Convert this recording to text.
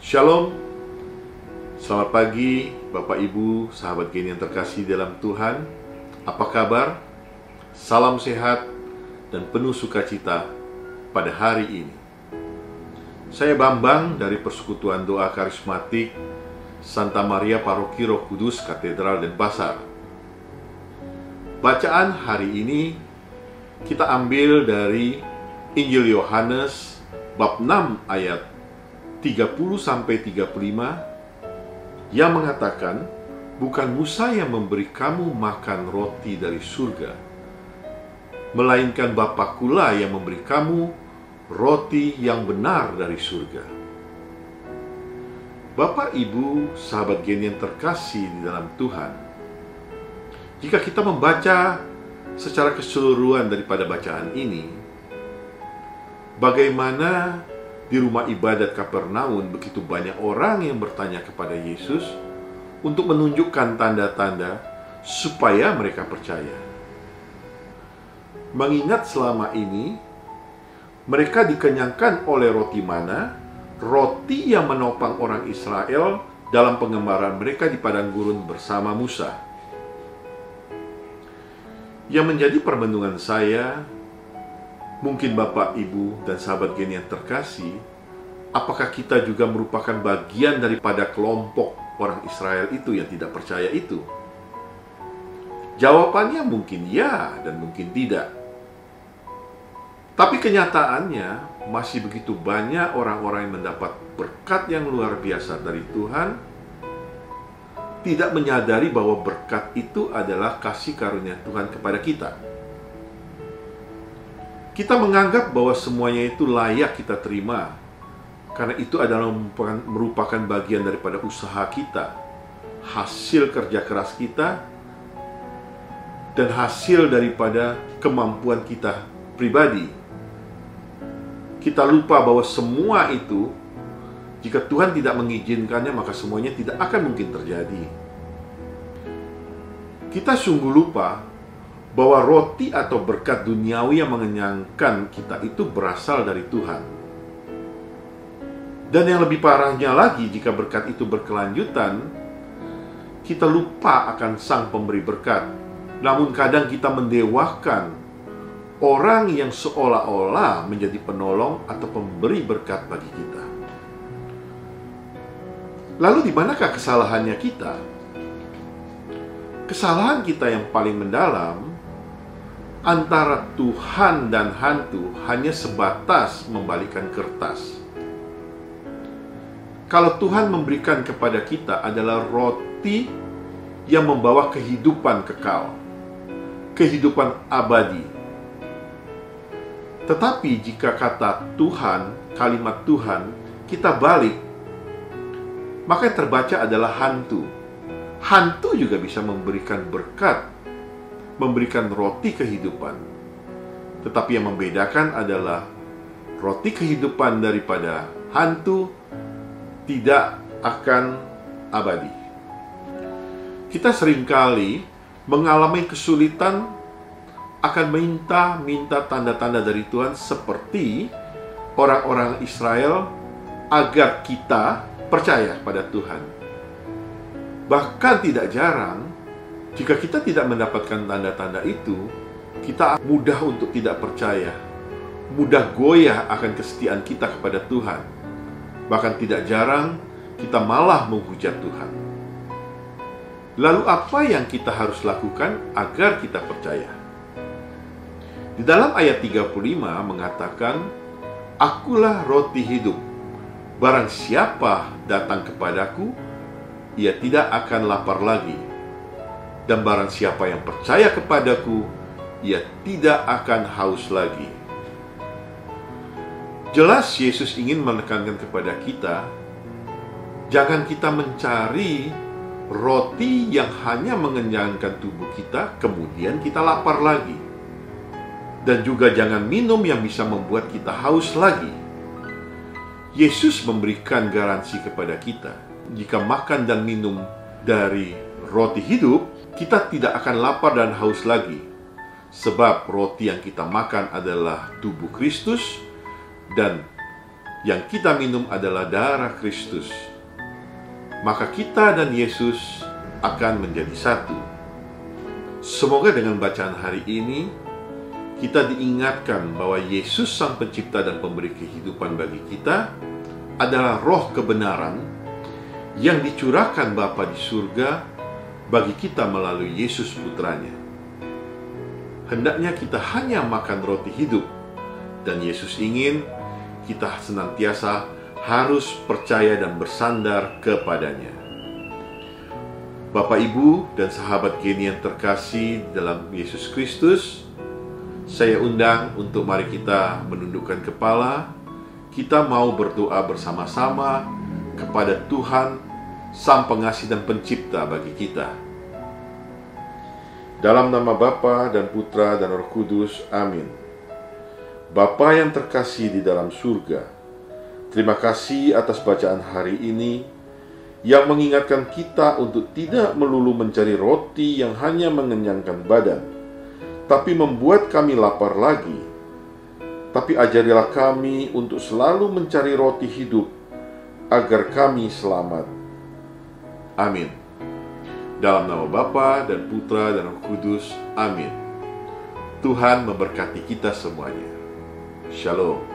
Shalom, selamat pagi Bapak Ibu, sahabat geni yang terkasih dalam Tuhan. Apa kabar? Salam sehat dan penuh sukacita pada hari ini. Saya Bambang dari Persekutuan Doa Karismatik Santa Maria Paroki Roh Kudus Katedral Denpasar. Bacaan hari ini kita ambil dari Injil Yohanes bab 6 ayat 30 sampai 35 yang mengatakan bukan Musa yang memberi kamu makan roti dari surga melainkan Bapakula yang memberi kamu roti yang benar dari surga. Bapak, Ibu, sahabat gen yang terkasih di dalam Tuhan, jika kita membaca secara keseluruhan daripada bacaan ini, bagaimana di rumah ibadat Kapernaum begitu banyak orang yang bertanya kepada Yesus untuk menunjukkan tanda-tanda supaya mereka percaya. Mengingat selama ini mereka dikenyangkan oleh roti mana, roti yang menopang orang Israel dalam pengembaraan mereka di padang gurun bersama Musa. Yang menjadi permenungan saya Mungkin Bapak, Ibu, dan sahabat geni yang terkasih, apakah kita juga merupakan bagian daripada kelompok orang Israel itu yang tidak percaya itu? Jawabannya mungkin ya dan mungkin tidak. Tapi kenyataannya masih begitu banyak orang-orang yang mendapat berkat yang luar biasa dari Tuhan, tidak menyadari bahwa berkat itu adalah kasih karunia Tuhan kepada kita. Kita menganggap bahwa semuanya itu layak kita terima, karena itu adalah merupakan bagian daripada usaha kita, hasil kerja keras kita, dan hasil daripada kemampuan kita pribadi. Kita lupa bahwa semua itu, jika Tuhan tidak mengizinkannya, maka semuanya tidak akan mungkin terjadi. Kita sungguh lupa bahwa roti atau berkat duniawi yang mengenyangkan kita itu berasal dari Tuhan. Dan yang lebih parahnya lagi, jika berkat itu berkelanjutan, kita lupa akan Sang Pemberi berkat. Namun, kadang kita mendewakan orang yang seolah-olah menjadi penolong atau pemberi berkat bagi kita. Lalu, di manakah kesalahannya kita? Kesalahan kita yang paling mendalam antara Tuhan dan hantu hanya sebatas membalikan kertas. Kalau Tuhan memberikan kepada kita adalah roti yang membawa kehidupan kekal, kehidupan abadi. Tetapi jika kata Tuhan, kalimat Tuhan, kita balik, maka yang terbaca adalah hantu. Hantu juga bisa memberikan berkat memberikan roti kehidupan. Tetapi yang membedakan adalah roti kehidupan daripada hantu tidak akan abadi. Kita sering kali mengalami kesulitan akan minta-minta tanda-tanda dari Tuhan seperti orang-orang Israel agar kita percaya pada Tuhan. Bahkan tidak jarang jika kita tidak mendapatkan tanda-tanda itu, kita mudah untuk tidak percaya, mudah goyah akan kesetiaan kita kepada Tuhan. Bahkan tidak jarang kita malah menghujat Tuhan. Lalu apa yang kita harus lakukan agar kita percaya? Di dalam ayat 35 mengatakan, Akulah roti hidup. Barang siapa datang kepadaku, ia tidak akan lapar lagi dan barang siapa yang percaya kepadaku, ia tidak akan haus lagi. Jelas Yesus ingin menekankan kepada kita, jangan kita mencari roti yang hanya mengenyangkan tubuh kita, kemudian kita lapar lagi. Dan juga jangan minum yang bisa membuat kita haus lagi. Yesus memberikan garansi kepada kita, jika makan dan minum dari roti hidup, kita tidak akan lapar dan haus lagi, sebab roti yang kita makan adalah tubuh Kristus, dan yang kita minum adalah darah Kristus, maka kita dan Yesus akan menjadi satu. Semoga dengan bacaan hari ini kita diingatkan bahwa Yesus Sang Pencipta dan Pemberi kehidupan bagi kita adalah roh kebenaran yang dicurahkan Bapa di surga bagi kita melalui Yesus putranya. Hendaknya kita hanya makan roti hidup dan Yesus ingin kita senantiasa harus percaya dan bersandar kepadanya. Bapak, Ibu, dan sahabat Geni yang terkasih dalam Yesus Kristus, saya undang untuk mari kita menundukkan kepala. Kita mau berdoa bersama-sama kepada Tuhan, Sang Pengasih dan Pencipta bagi kita. Dalam nama Bapa dan Putra dan Roh Kudus, amin. Bapa yang terkasih di dalam surga, terima kasih atas bacaan hari ini yang mengingatkan kita untuk tidak melulu mencari roti yang hanya mengenyangkan badan, tapi membuat kami lapar lagi. Tapi ajarilah kami untuk selalu mencari roti hidup, agar kami selamat. Amin. Dalam nama Bapa dan Putra dan Roh Kudus. Amin. Tuhan memberkati kita semuanya. Shalom.